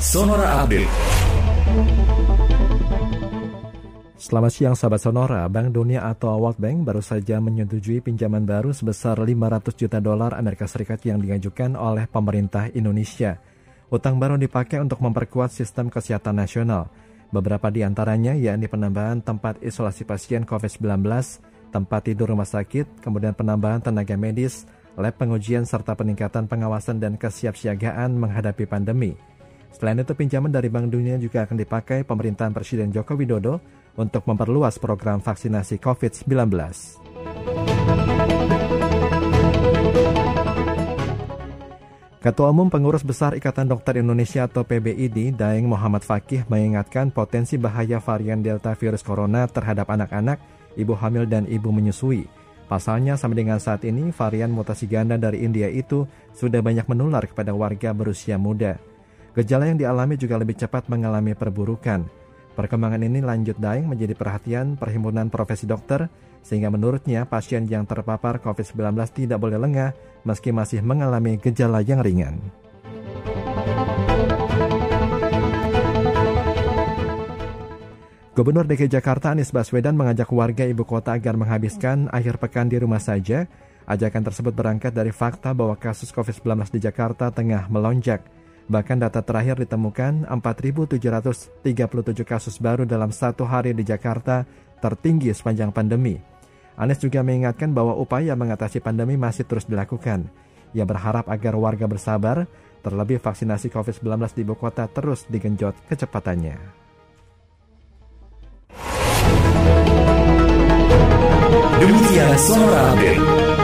Sonora Update. Selamat siang sahabat Sonora, Bank Dunia atau World Bank baru saja menyetujui pinjaman baru sebesar 500 juta dolar Amerika Serikat yang diajukan oleh pemerintah Indonesia. Utang baru dipakai untuk memperkuat sistem kesehatan nasional. Beberapa di antaranya yakni penambahan tempat isolasi pasien COVID-19, tempat tidur rumah sakit, kemudian penambahan tenaga medis, lab pengujian serta peningkatan pengawasan dan kesiapsiagaan menghadapi pandemi. Selain itu, pinjaman dari Bank Dunia juga akan dipakai pemerintahan Presiden Joko Widodo untuk memperluas program vaksinasi COVID-19. Ketua Umum Pengurus Besar Ikatan Dokter Indonesia atau PBID, Daeng Muhammad Fakih mengingatkan potensi bahaya varian Delta virus corona terhadap anak-anak, ibu hamil dan ibu menyusui. Pasalnya sampai dengan saat ini varian mutasi ganda dari India itu sudah banyak menular kepada warga berusia muda. Gejala yang dialami juga lebih cepat mengalami perburukan. Perkembangan ini lanjut daeng menjadi perhatian Perhimpunan Profesi Dokter, sehingga menurutnya pasien yang terpapar COVID-19 tidak boleh lengah meski masih mengalami gejala yang ringan. Gubernur DKI Jakarta Anies Baswedan mengajak warga ibu kota agar menghabiskan akhir pekan di rumah saja. Ajakan tersebut berangkat dari fakta bahwa kasus COVID-19 di Jakarta tengah melonjak. Bahkan data terakhir ditemukan 4.737 kasus baru dalam satu hari di Jakarta tertinggi sepanjang pandemi. Anies juga mengingatkan bahwa upaya mengatasi pandemi masih terus dilakukan. Ia berharap agar warga bersabar, terlebih vaksinasi COVID-19 di ibu kota terus digenjot kecepatannya. Demikian Sonora Update.